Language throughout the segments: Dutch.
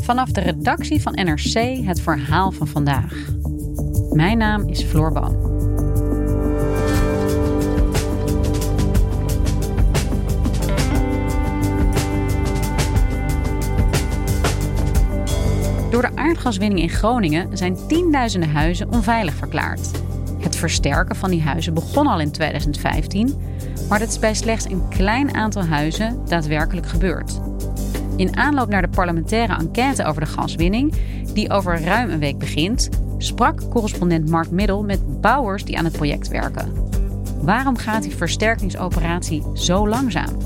Vanaf de redactie van NRC het verhaal van vandaag. Mijn naam is Floor Boon. Door de aardgaswinning in Groningen zijn tienduizenden huizen onveilig verklaard. Het versterken van die huizen begon al in 2015, maar dat is bij slechts een klein aantal huizen daadwerkelijk gebeurd. In aanloop naar de parlementaire enquête over de gaswinning, die over ruim een week begint, sprak correspondent Mark Middel met bouwers die aan het project werken. Waarom gaat die versterkingsoperatie zo langzaam?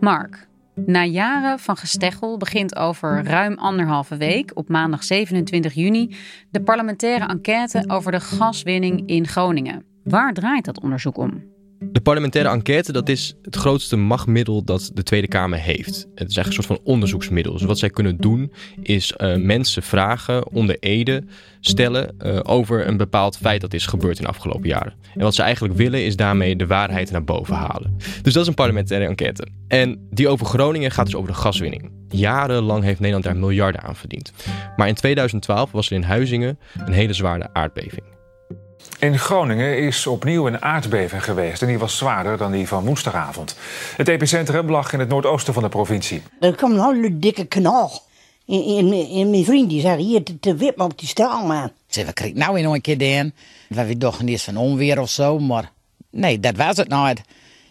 Mark, na jaren van gesteggel begint over ruim anderhalve week, op maandag 27 juni, de parlementaire enquête over de gaswinning in Groningen. Waar draait dat onderzoek om? De parlementaire enquête dat is het grootste machtmiddel dat de Tweede Kamer heeft. Het is eigenlijk een soort van onderzoeksmiddel. Dus wat zij kunnen doen is uh, mensen vragen, onder ede stellen uh, over een bepaald feit dat is gebeurd in de afgelopen jaren. En wat ze eigenlijk willen is daarmee de waarheid naar boven halen. Dus dat is een parlementaire enquête. En die over Groningen gaat dus over de gaswinning. Jarenlang heeft Nederland daar miljarden aan verdiend. Maar in 2012 was er in Huizingen een hele zware aardbeving. In Groningen is opnieuw een aardbeving geweest en die was zwaarder dan die van woensdagavond. Het epicentrum lag in het noordoosten van de provincie. Er kwam een hele dikke knal. En, en, mijn vriend die zei hier te, te wippen op die staal, man. Zeg, we kregen nou nog een keer in. We dachten eerst van onweer of zo, maar nee, dat was het nooit.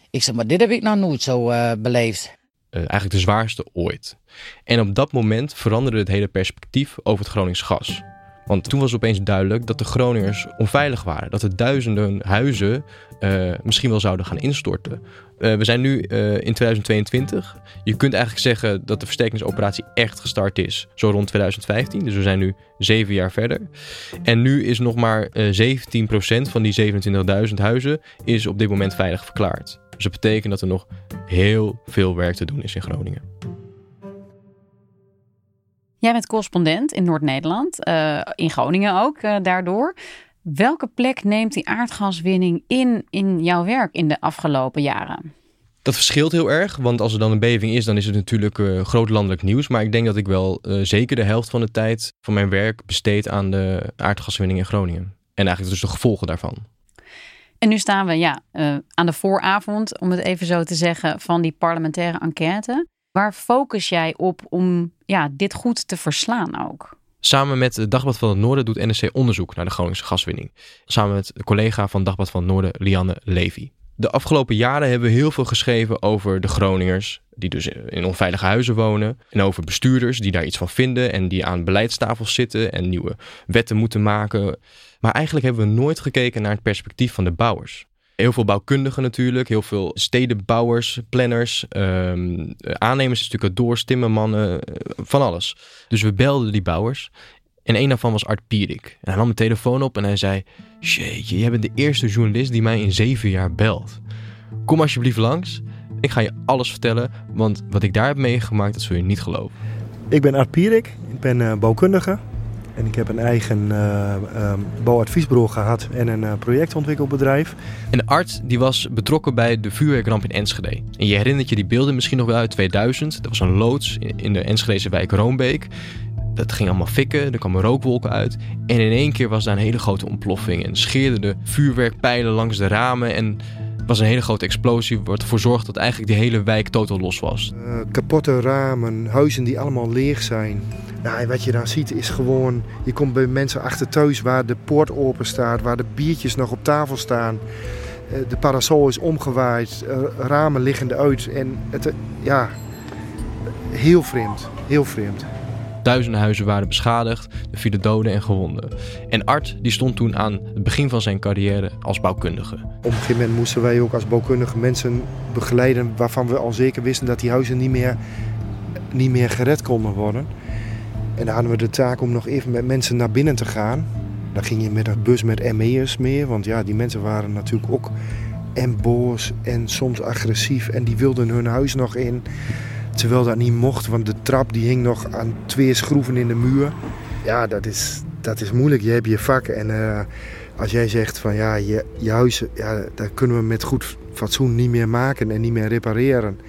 Ik zeg, maar dit heb ik nog nooit zo uh, beleefd. Uh, eigenlijk de zwaarste ooit. En op dat moment veranderde het hele perspectief over het Gronings gas. Want toen was opeens duidelijk dat de Groningers onveilig waren. Dat er duizenden huizen uh, misschien wel zouden gaan instorten. Uh, we zijn nu uh, in 2022. Je kunt eigenlijk zeggen dat de versterkingsoperatie echt gestart is. Zo rond 2015. Dus we zijn nu zeven jaar verder. En nu is nog maar 17% van die 27.000 huizen is op dit moment veilig verklaard. Dus dat betekent dat er nog heel veel werk te doen is in Groningen. Jij bent correspondent in Noord-Nederland, uh, in Groningen ook uh, daardoor. Welke plek neemt die aardgaswinning in in jouw werk in de afgelopen jaren? Dat verschilt heel erg, want als er dan een beving is, dan is het natuurlijk uh, groot landelijk nieuws. Maar ik denk dat ik wel zeker de helft van de tijd van mijn werk besteed aan de aardgaswinning in Groningen. En eigenlijk dus de gevolgen daarvan. En nu staan we ja, aan de vooravond, om het even zo te zeggen, van die parlementaire enquête. Waar focus jij op om ja, dit goed te verslaan ook? Samen met het Dagblad van het Noorden doet NSC onderzoek naar de Groningse gaswinning. Samen met collega van Dagblad van het Noorden, Lianne Levy. De afgelopen jaren hebben we heel veel geschreven over de Groningers, die dus in onveilige huizen wonen. En over bestuurders die daar iets van vinden en die aan beleidstafels zitten en nieuwe wetten moeten maken. Maar eigenlijk hebben we nooit gekeken naar het perspectief van de bouwers. Heel veel bouwkundigen natuurlijk, heel veel stedenbouwers, planners, um, aannemers, door, timmermannen, eh, van alles. Dus we belden die bouwers. En een daarvan was Art Pierik. En hij nam mijn telefoon op en hij zei: Jeetje, jij bent de eerste journalist die mij in zeven jaar belt. Kom alsjeblieft langs. Ik ga je alles vertellen, want wat ik daar heb meegemaakt, dat zul je niet geloven. Ik ben Art Pierik, ik ben uh, bouwkundige. En ik heb een eigen uh, bouwadviesbureau gehad en een uh, projectontwikkelbedrijf. En de arts die was betrokken bij de vuurwerkramp in Enschede. En je herinnert je die beelden misschien nog wel uit 2000. Dat was een loods in de Enschedese wijk Roombeek. Dat ging allemaal fikken, er kwamen rookwolken uit. En in één keer was daar een hele grote ontploffing. En scheerden de vuurwerkpijlen langs de ramen. En was een hele grote explosie, wat ervoor zorgde dat eigenlijk de hele wijk totaal los was. Uh, kapotte ramen, huizen die allemaal leeg zijn. Nou, en wat je dan ziet is gewoon, je komt bij mensen achter thuis waar de poort open staat, waar de biertjes nog op tafel staan. Uh, de parasol is omgewaaid, uh, ramen liggen uit. En het, ja, heel vreemd, heel vreemd. Duizenden huizen waren beschadigd, er vielen doden en gewonden. En Art die stond toen aan het begin van zijn carrière als bouwkundige. Op een gegeven moment moesten wij ook als bouwkundige mensen begeleiden waarvan we al zeker wisten dat die huizen niet meer, niet meer gered konden worden. En dan hadden we de taak om nog even met mensen naar binnen te gaan. Dan ging je met een bus met ME'ers mee, want ja, die mensen waren natuurlijk ook en boos en soms agressief en die wilden hun huis nog in. Terwijl dat niet mocht, want de trap die hing nog aan twee schroeven in de muur. Ja, dat is, dat is moeilijk. Je hebt je vak en uh, als jij zegt van ja, je, je huis, ja, dat kunnen we met goed fatsoen niet meer maken en niet meer repareren.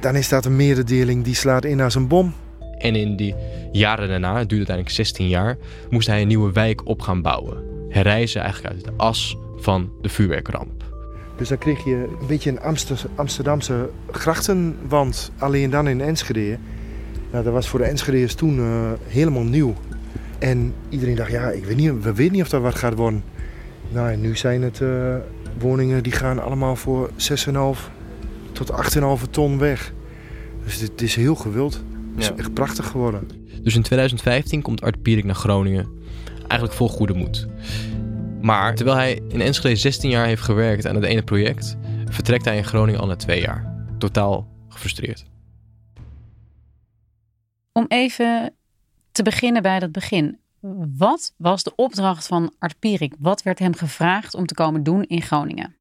Dan is dat een mededeling die slaat in als een bom. En in die jaren daarna, het duurde uiteindelijk 16 jaar, moest hij een nieuwe wijk op gaan bouwen. Herrijzen eigenlijk uit de as van de vuurwerkramp. Dus dan kreeg je een beetje een Amsterdamse grachtenwand, alleen dan in Enschede. Nou, dat was voor de Enschede'ers toen uh, helemaal nieuw. En iedereen dacht, ja, ik weet niet, we weten niet of dat wat gaat worden. Nou, en nu zijn het uh, woningen die gaan allemaal voor 6,5 tot 8,5 ton weg. Dus het is heel gewild. Het is ja. echt prachtig geworden. Dus in 2015 komt Art Pierik naar Groningen. Eigenlijk vol goede moed. Maar terwijl hij in Enschede 16 jaar heeft gewerkt aan het ene project, vertrekt hij in Groningen al na twee jaar. Totaal gefrustreerd. Om even te beginnen bij dat begin. Wat was de opdracht van Art Pierik? Wat werd hem gevraagd om te komen doen in Groningen?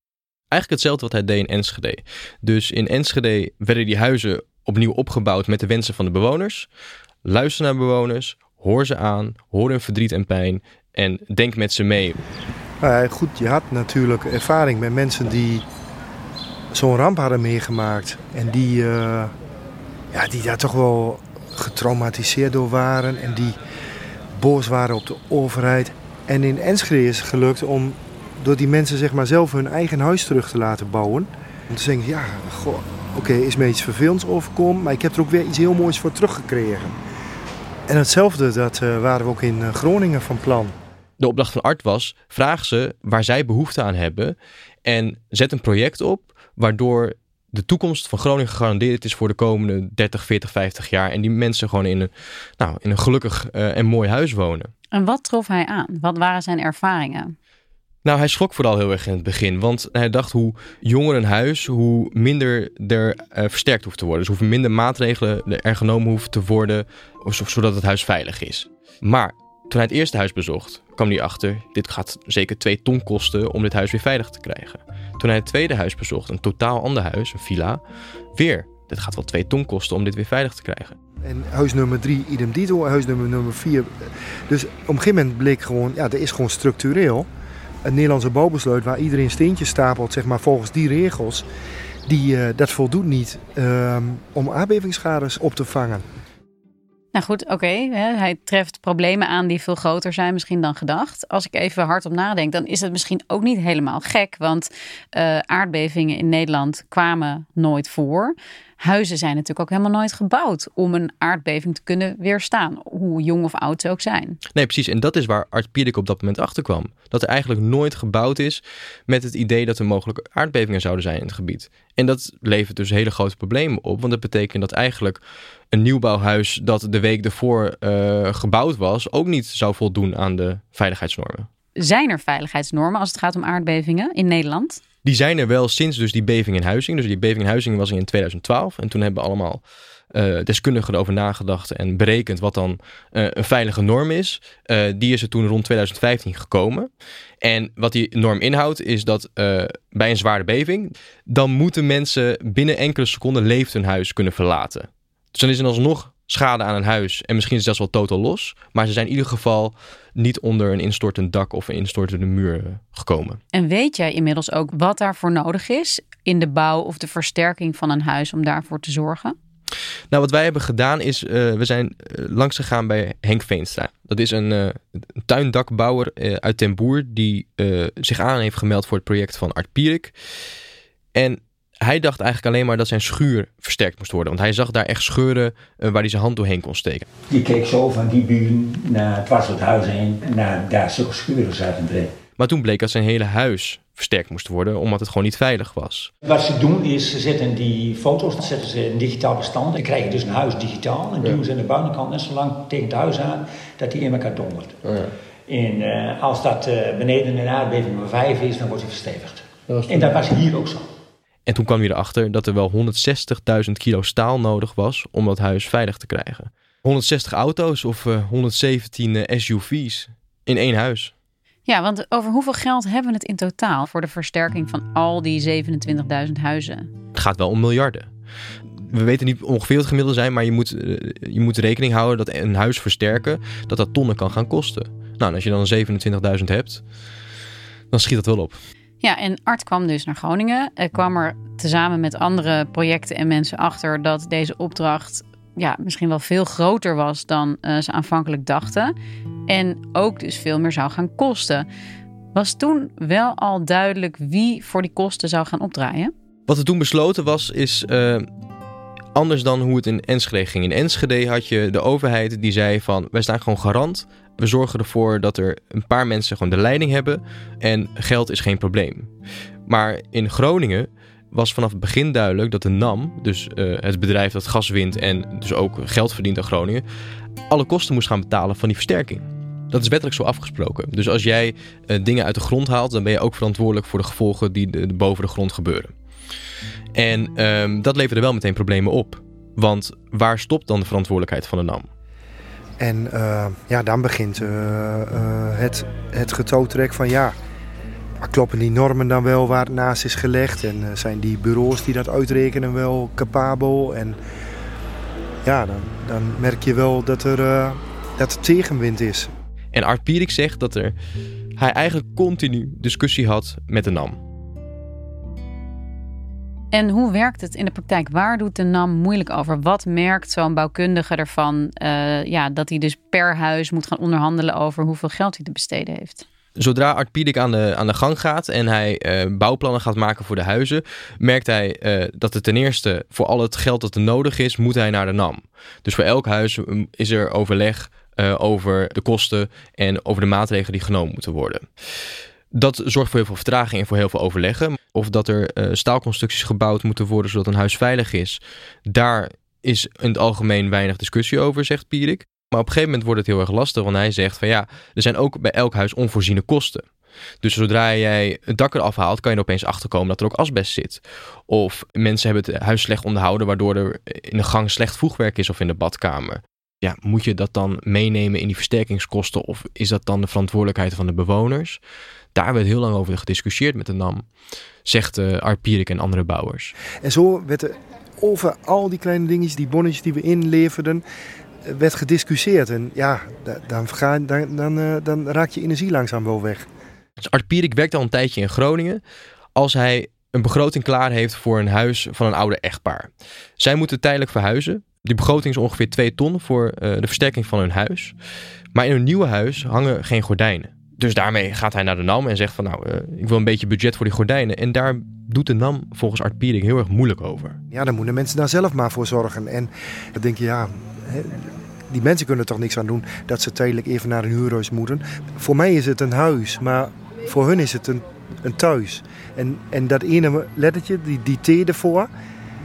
Eigenlijk hetzelfde wat hij deed in Enschede. Dus in Enschede werden die huizen opnieuw opgebouwd met de wensen van de bewoners. Luister naar bewoners, hoor ze aan, hoor hun verdriet en pijn en denk met ze mee. Nou goed, je had natuurlijk ervaring met mensen die zo'n ramp hadden meegemaakt. En die, uh, ja, die daar toch wel getraumatiseerd door waren. En die boos waren op de overheid. En in Enschede is het gelukt om door die mensen zeg maar, zelf hun eigen huis terug te laten bouwen. Om te zeggen, ja, oké, is me iets vervelends overkomen. Maar ik heb er ook weer iets heel moois voor teruggekregen. En hetzelfde, dat uh, waren we ook in eh, Groningen van plan. De opdracht van Art was: vraag ze waar zij behoefte aan hebben en zet een project op waardoor de toekomst van Groningen gegarandeerd is voor de komende 30, 40, 50 jaar. En die mensen gewoon in een, nou, in een gelukkig uh, en mooi huis wonen. En wat trof hij aan? Wat waren zijn ervaringen? Nou, hij schrok vooral heel erg in het begin. Want hij dacht hoe jonger een huis, hoe minder er uh, versterkt hoeft te worden. Dus hoeveel minder maatregelen er genomen hoeven te worden, zodat het huis veilig is. Maar toen hij het eerste huis bezocht, kwam hij achter: dit gaat zeker twee ton kosten om dit huis weer veilig te krijgen. Toen hij het tweede huis bezocht, een totaal ander huis, een villa, weer: dit gaat wel twee ton kosten om dit weer veilig te krijgen. En huis nummer drie, idem dito, huis nummer, nummer vier. Dus op een gegeven moment bleek gewoon: ja, er is gewoon structureel een Nederlandse bouwbesluit waar iedereen steentjes stapelt, zeg maar volgens die regels. Die, uh, dat voldoet niet uh, om aardbevingsschades op te vangen. Nou goed, oké. hij treft problemen aan die veel groter zijn misschien dan gedacht. Als ik even hardop nadenk, dan is het misschien ook niet helemaal gek. Want uh, aardbevingen in Nederland kwamen nooit voor. Huizen zijn natuurlijk ook helemaal nooit gebouwd om een aardbeving te kunnen weerstaan. Hoe jong of oud ze ook zijn. Nee, precies. En dat is waar Art Pierik op dat moment achter kwam. Dat er eigenlijk nooit gebouwd is met het idee dat er mogelijk aardbevingen zouden zijn in het gebied. En dat levert dus hele grote problemen op. Want dat betekent dat eigenlijk een nieuwbouwhuis dat de week ervoor uh, gebouwd was, ook niet zou voldoen aan de veiligheidsnormen. Zijn er veiligheidsnormen als het gaat om aardbevingen in Nederland? Die zijn er wel sinds dus die beving in Huizing. Dus die beving in Huizing was in 2012. En toen hebben allemaal uh, deskundigen erover nagedacht en berekend wat dan uh, een veilige norm is. Uh, die is er toen rond 2015 gekomen. En wat die norm inhoudt is dat bij een zware beving, dan moeten mensen binnen enkele seconden leeft hun huis kunnen verlaten. Dus dan is er alsnog schade aan een huis en misschien zelfs wel totaal los. Maar ze zijn in ieder geval niet onder een instortend dak of een instortende muur gekomen. En weet jij inmiddels ook wat daarvoor nodig is in de bouw of de versterking van een huis om daarvoor te zorgen? Nou, wat wij hebben gedaan is, uh, we zijn uh, langs gegaan bij Henk Veenstra. Dat is een, uh, een tuindakbouwer uit Ten Boer die zich aan heeft gemeld voor het project van Art Pierik. En hij dacht eigenlijk alleen maar dat zijn schuur versterkt moest worden. Want hij zag daar echt scheuren uh, waar hij zijn hand doorheen kon steken. Die keek zo van die buren naar het huis heen. En naar daar zulke schuren zaten erin. Maar toen bleek dat zijn hele huis versterkt moest worden, omdat het gewoon niet veilig was. Wat ze doen is, ze zetten die foto's zetten ze in digitaal bestand. Dan krijg je dus een huis digitaal. En duwen ze aan de buitenkant net zo lang tegen het huis aan dat die in elkaar dondert. Oh ja. En eh, als dat eh, beneden een aardbeving van 5 is, dan wordt hij verstevigd. en dat was hier ook zo. En toen kwam hij erachter dat er wel 160.000 kilo staal nodig was om dat huis veilig te krijgen. 160 auto's of uh, 117 SUV's in één huis. Ja, want over hoeveel geld hebben we het in totaal voor de versterking van al die 27.000 huizen? Het gaat wel om miljarden. We weten niet ongeveer het gemiddelde zijn, maar je moet, je moet rekening houden dat een huis versterken, dat dat tonnen kan gaan kosten. Nou, als je dan 27.000 hebt, dan schiet dat wel op. Ja, en Art kwam dus naar Groningen. Hij kwam er tezamen met andere projecten en mensen achter dat deze opdracht ja, misschien wel veel groter was dan uh, ze aanvankelijk dachten. En ook dus veel meer zou gaan kosten. Was toen wel al duidelijk wie voor die kosten zou gaan opdraaien? Wat er toen besloten was, is uh, anders dan hoe het in Enschede ging. In Enschede had je de overheid die zei van wij staan gewoon garant. We zorgen ervoor dat er een paar mensen gewoon de leiding hebben en geld is geen probleem. Maar in Groningen was vanaf het begin duidelijk dat de NAM, dus uh, het bedrijf dat gas wint en dus ook geld verdient aan Groningen, alle kosten moest gaan betalen van die versterking. Dat is wettelijk zo afgesproken. Dus als jij uh, dingen uit de grond haalt, dan ben je ook verantwoordelijk voor de gevolgen die boven de grond gebeuren. En um, dat leverde wel meteen problemen op. Want waar stopt dan de verantwoordelijkheid van de NAM? En uh, ja, dan begint het, het getouwtrek van ja, kloppen die normen dan wel waar het naast is gelegd? En zijn die bureaus die dat uitrekenen wel capabel? En ja, dan, dan merk je wel dat er, dat tegenwind is. En Art Pierik zegt dat er, hij eigenlijk continu discussie had met de NAM. En hoe werkt het in de praktijk? Waar doet de NAM moeilijk over? Wat merkt zo'n bouwkundige ervan uh, ja, dat hij dus per huis moet gaan onderhandelen over hoeveel geld hij te besteden heeft? Zodra Art aan de, aan de gang gaat en hij uh, bouwplannen gaat maken voor de huizen, merkt hij uh, dat er ten eerste voor al het geld dat er nodig is, moet hij naar de NAM. Dus voor elk huis mm, is er overleg over de kosten en over de maatregelen die genomen moeten worden. Dat zorgt voor heel veel vertraging en voor heel veel overleggen. Of dat er staalconstructies gebouwd moeten worden zodat een huis veilig is, daar is in het algemeen weinig discussie over, zegt Pierik. Maar op een gegeven moment wordt het heel erg lastig, want hij zegt van ja, er zijn ook bij elk huis onvoorziene kosten. Dus zodra jij het dak eraf haalt, kan je er opeens achterkomen dat er ook asbest zit. Of mensen hebben het huis slecht onderhouden, waardoor er in de gang slecht voegwerk is of in de badkamer. Ja, moet je dat dan meenemen in die versterkingskosten of is dat dan de verantwoordelijkheid van de bewoners? Daar werd heel lang over gediscussieerd met de NAM, zegt uh, Art Pierik en andere bouwers. En zo werd er over al die kleine dingetjes, die bonnetjes die we inleverden, werd gediscussieerd. En ja, dan, dan, dan, dan, uh, dan raak je energie langzaam wel weg. Dus Art Pierik werkt al een tijdje in Groningen. Als hij een begroting klaar heeft voor een huis van een oude echtpaar. Zij moeten tijdelijk verhuizen. Die begroting is ongeveer 2 ton voor uh, de versterking van hun huis. Maar in hun nieuwe huis hangen geen gordijnen. Dus daarmee gaat hij naar de NAM en zegt van nou, uh, ik wil een beetje budget voor die gordijnen. En daar doet de NAM volgens Art Pierik heel erg moeilijk over. Ja, dan moeten mensen daar zelf maar voor zorgen. En dan denk je, ja, die mensen kunnen toch niks aan doen dat ze tijdelijk even naar een huurhuis moeten. Voor mij is het een huis, maar voor hun is het een, een thuis. En, en dat ene lettertje, die, die T ervoor.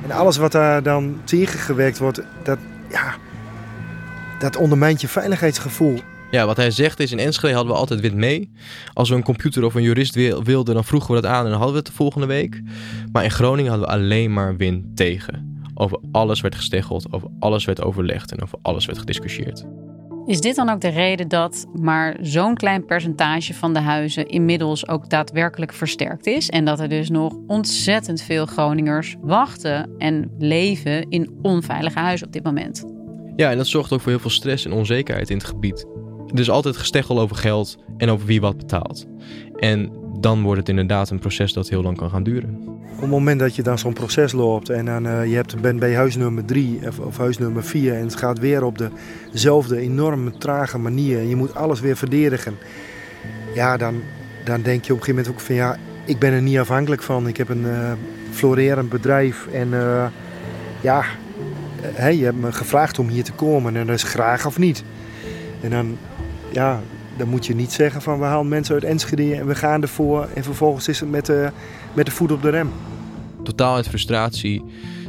En alles wat daar dan tegengewerkt wordt, dat, ja, dat ondermijnt je veiligheidsgevoel. Ja, wat hij zegt is, in Enschede hadden we altijd wit mee. Als we een computer of een jurist wilden, dan vroegen we dat aan en dan hadden we het de volgende week. Maar in Groningen hadden we alleen maar wind tegen. Over alles werd gesteggeld, over alles werd overlegd en over alles werd gediscussieerd. Is dit dan ook de reden dat maar zo'n klein percentage van de huizen inmiddels ook daadwerkelijk versterkt is? En dat er dus nog ontzettend veel Groningers wachten en leven in onveilige huizen op dit moment? Ja, en dat zorgt ook voor heel veel stress en onzekerheid in het gebied. Er is altijd gesteggel over geld en over wie wat betaalt. En dan wordt het inderdaad een proces dat heel lang kan gaan duren. Op het moment dat je dan zo'n proces loopt en dan, uh, je hebt, bent bij huis nummer drie of, of huis nummer vier en het gaat weer op dezelfde enorme trage manier en je moet alles weer verdedigen. Ja, dan, dan denk je op een gegeven moment ook van ja, ik ben er niet afhankelijk van. Ik heb een uh, florerend bedrijf en uh, ja, je hebt me gevraagd om hier te komen en dat is graag of niet. En dan, ja, dan moet je niet zeggen van we halen mensen uit Enschede en we gaan ervoor. En vervolgens is het met de, met de voet op de rem. Totaal uit frustratie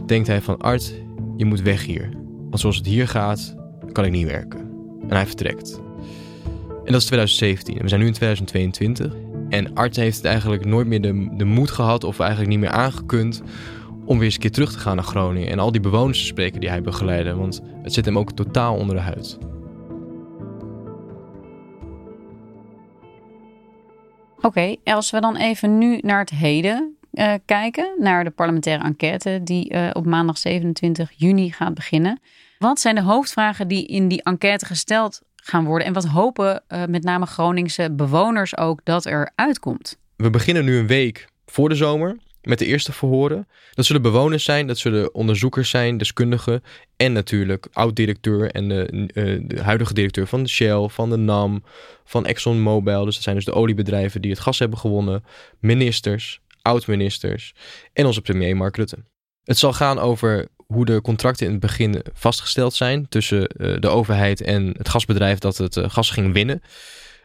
denkt hij van Art, je moet weg hier. Want zoals het hier gaat, kan ik niet werken. En hij vertrekt. En dat is 2017. En we zijn nu in 2022. En Art heeft eigenlijk nooit meer de, de moed gehad, of eigenlijk niet meer aangekund, om weer eens een keer terug te gaan naar Groningen. En al die bewoners te spreken die hij begeleidde. Want het zit hem ook totaal onder de huid. Oké, als we dan even nu naar het heden uh, kijken, naar de parlementaire enquête die uh, op maandag 27 juni gaat beginnen. Wat zijn de hoofdvragen die in die enquête gesteld gaan worden en wat hopen uh, met name Groningse bewoners ook dat er uitkomt? We beginnen nu een week voor de zomer met de eerste verhoren. Dat zullen bewoners zijn, dat zullen onderzoekers zijn, deskundigen en natuurlijk oud-directeur en de, uh, de, huidige directeur van Shell, van de NAM, van ExxonMobil. Dus dat zijn dus de oliebedrijven die het gas hebben gewonnen, ministers, oud-ministers en onze premier Mark Rutte. Het zal gaan over hoe de contracten in het begin vastgesteld zijn tussen uh, de overheid en het gasbedrijf dat het uh, gas ging winnen.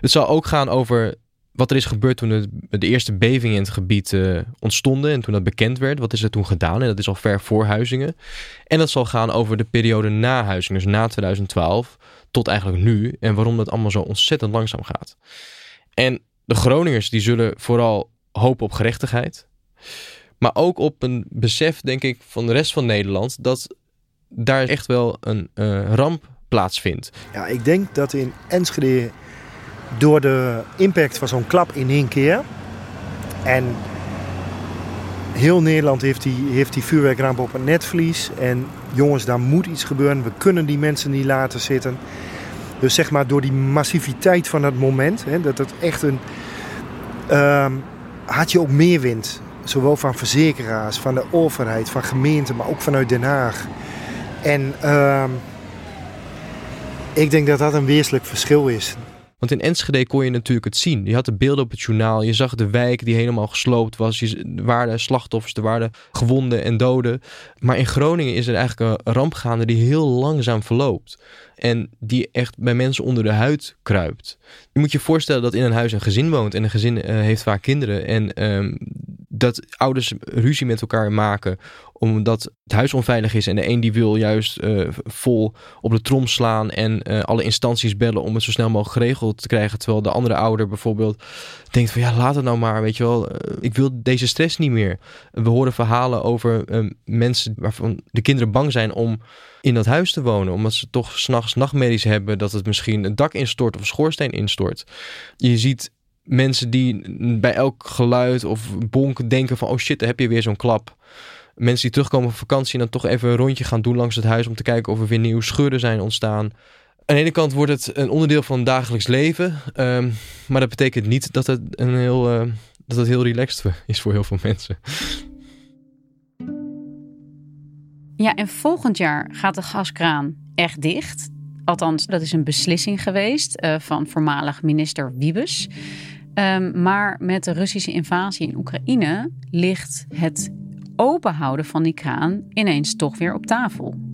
Het zal ook gaan over wat er is gebeurd toen de, eerste bevingen in het gebied uh, ontstonden en toen dat bekend werd. Wat is er toen gedaan? En dat is al ver voor Huizingen. En dat zal gaan over de periode na Huizingen, dus na 2012 tot eigenlijk nu. En waarom dat allemaal zo ontzettend langzaam gaat. En de Groningers die zullen vooral hopen op gerechtigheid. Maar ook op een besef, denk ik, van de rest van Nederland dat daar echt wel een uh, ramp plaatsvindt. Ja, ik denk dat in Enschede door de impact van zo'n klap in één keer. En heel Nederland heeft die, heeft die vuurwerkramp op het netvlies. En jongens, daar moet iets gebeuren. We kunnen die mensen niet laten zitten. Dus zeg maar door die massiviteit van het moment, hè, dat het echt een. Uh, had je ook meer wind. Zowel van verzekeraars, van de overheid, van gemeenten, maar ook vanuit Den Haag. En uh, ik denk dat dat een wezenlijk verschil is. Want in Enschede kon je natuurlijk het zien. Je had de beelden op het journaal. Je zag de wijk die helemaal gesloopt was. Je, er waren slachtoffers, er waren gewonden en doden. Maar in Groningen is er eigenlijk een ramp gaande die heel langzaam verloopt. En die echt bij mensen onder de huid kruipt. Je moet je voorstellen dat in een huis een gezin woont. En een gezin uh, heeft vaak kinderen. En um, dat ouders ruzie met elkaar maken omdat het huis onveilig is en de een die wil juist uh, vol op de trom slaan en uh, alle instanties bellen om het zo snel mogelijk geregeld te krijgen. Terwijl de andere ouder bijvoorbeeld denkt van ja, laat het nou maar, weet je wel. Uh, ik wil deze stress niet meer. We horen verhalen over mensen waarvan de kinderen bang zijn om in dat huis te wonen. Omdat ze toch s'nachts nachtmerries hebben dat het misschien een dak instort of een schoorsteen instort. Je ziet mensen die bij elk geluid of bonk denken van oh shit, daar heb je weer zo'n klap mensen die terugkomen van vakantie en dan toch even een rondje gaan doen langs het huis om te kijken of er weer nieuwe scheuren zijn ontstaan. Aan de ene kant wordt het een onderdeel van dagelijks leven, um, maar dat betekent niet dat het een heel, uh, dat het heel relaxed is voor heel veel mensen. Ja, en volgend jaar gaat de gaskraan echt dicht. Althans, dat is een beslissing geweest uh, van voormalig minister Wiebes. Um, maar met de Russische invasie in Oekraïne ligt het openhouden van die kraan ineens toch weer op tafel.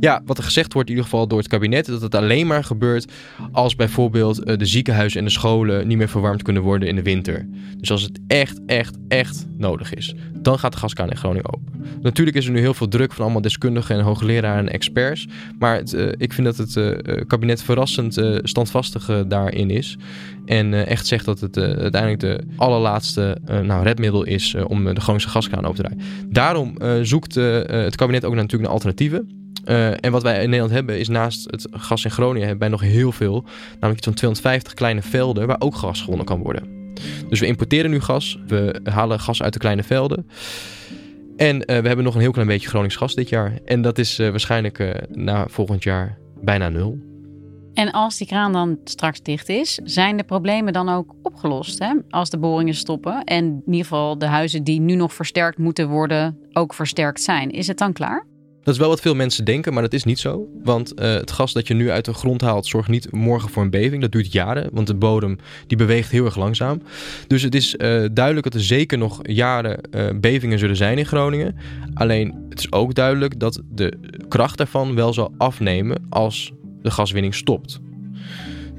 Ja, wat er gezegd wordt in ieder geval door het kabinet, dat het alleen maar gebeurt als bijvoorbeeld eh, de ziekenhuizen en de scholen niet meer verwarmd kunnen worden in de winter. Dus als het echt, echt, echt nodig is, dan gaat de gaskraan in Groningen open. Natuurlijk is er nu heel veel druk van allemaal deskundigen en hoogleraren en experts, maar uh, ik vind dat het uh, kabinet verrassend uh, standvastig daarin is. En echt zegt dat het uiteindelijk de allerlaatste nou, redmiddel is om de Groningse gaskraan open te draaien. Daarom zoekt het kabinet ook natuurlijk naar alternatieven. Uh, en wat wij in Nederland hebben is naast het gas in Groningen hebben wij nog heel veel. Namelijk zo'n 250 kleine velden waar ook gas gewonnen kan worden. Dus we importeren nu gas. We halen gas uit de kleine velden. En uh, we hebben nog een heel klein beetje Gronings gas dit jaar. En dat is uh, waarschijnlijk na volgend jaar bijna nul. En als die kraan dan straks dicht is, zijn de problemen dan ook opgelost? Hè? Als de boringen stoppen en in ieder geval de huizen die nu nog versterkt moeten worden, ook versterkt zijn. Is het dan klaar? Dat is wel wat veel mensen denken, maar dat is niet zo. Want uh, het gas dat je nu uit de grond haalt, zorgt niet morgen voor een beving. Dat duurt jaren, want de bodem die beweegt heel erg langzaam. Dus het is uh, duidelijk dat er zeker nog jaren uh, bevingen zullen zijn in Groningen. Alleen het is ook duidelijk dat de kracht daarvan wel zal afnemen als de gaswinning stopt.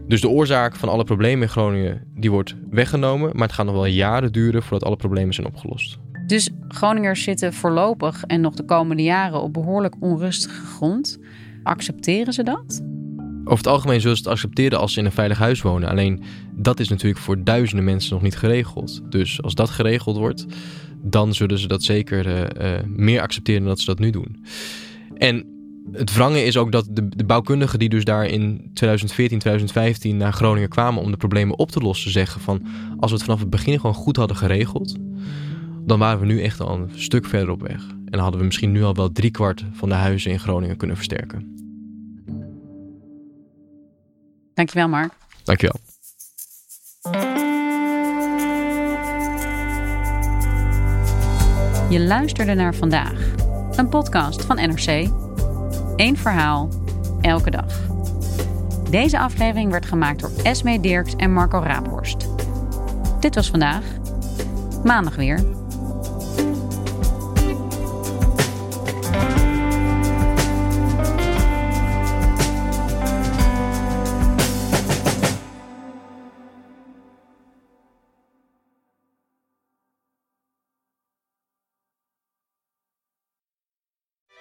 Dus de oorzaak van alle problemen in Groningen die wordt weggenomen, maar het gaat nog wel jaren duren voordat alle problemen zijn opgelost. Dus Groningers zitten voorlopig en nog de komende jaren op behoorlijk onrustige grond. Accepteren ze dat? Over het algemeen zullen ze het accepteren als ze in een veilig huis wonen. Alleen dat is natuurlijk voor duizenden mensen nog niet geregeld. Dus als dat geregeld wordt, dan zullen ze dat zeker uh, uh, meer accepteren dan dat ze dat nu doen. En het wrangen is ook dat de, de bouwkundigen die dus daar in 2014, 2015 naar Groningen kwamen om de problemen op te lossen, zeggen van als we het vanaf het begin gewoon goed hadden geregeld, dan waren we nu echt al een stuk verder op weg. En hadden we misschien nu al wel driekwart van de huizen in Groningen kunnen versterken. Dankjewel, Mark. Dankjewel. Je luisterde naar vandaag, een podcast van NRC. Eén verhaal, elke dag. Deze aflevering werd gemaakt door Esme Dirks en Marco Raaphorst. Dit was vandaag. Maandag weer.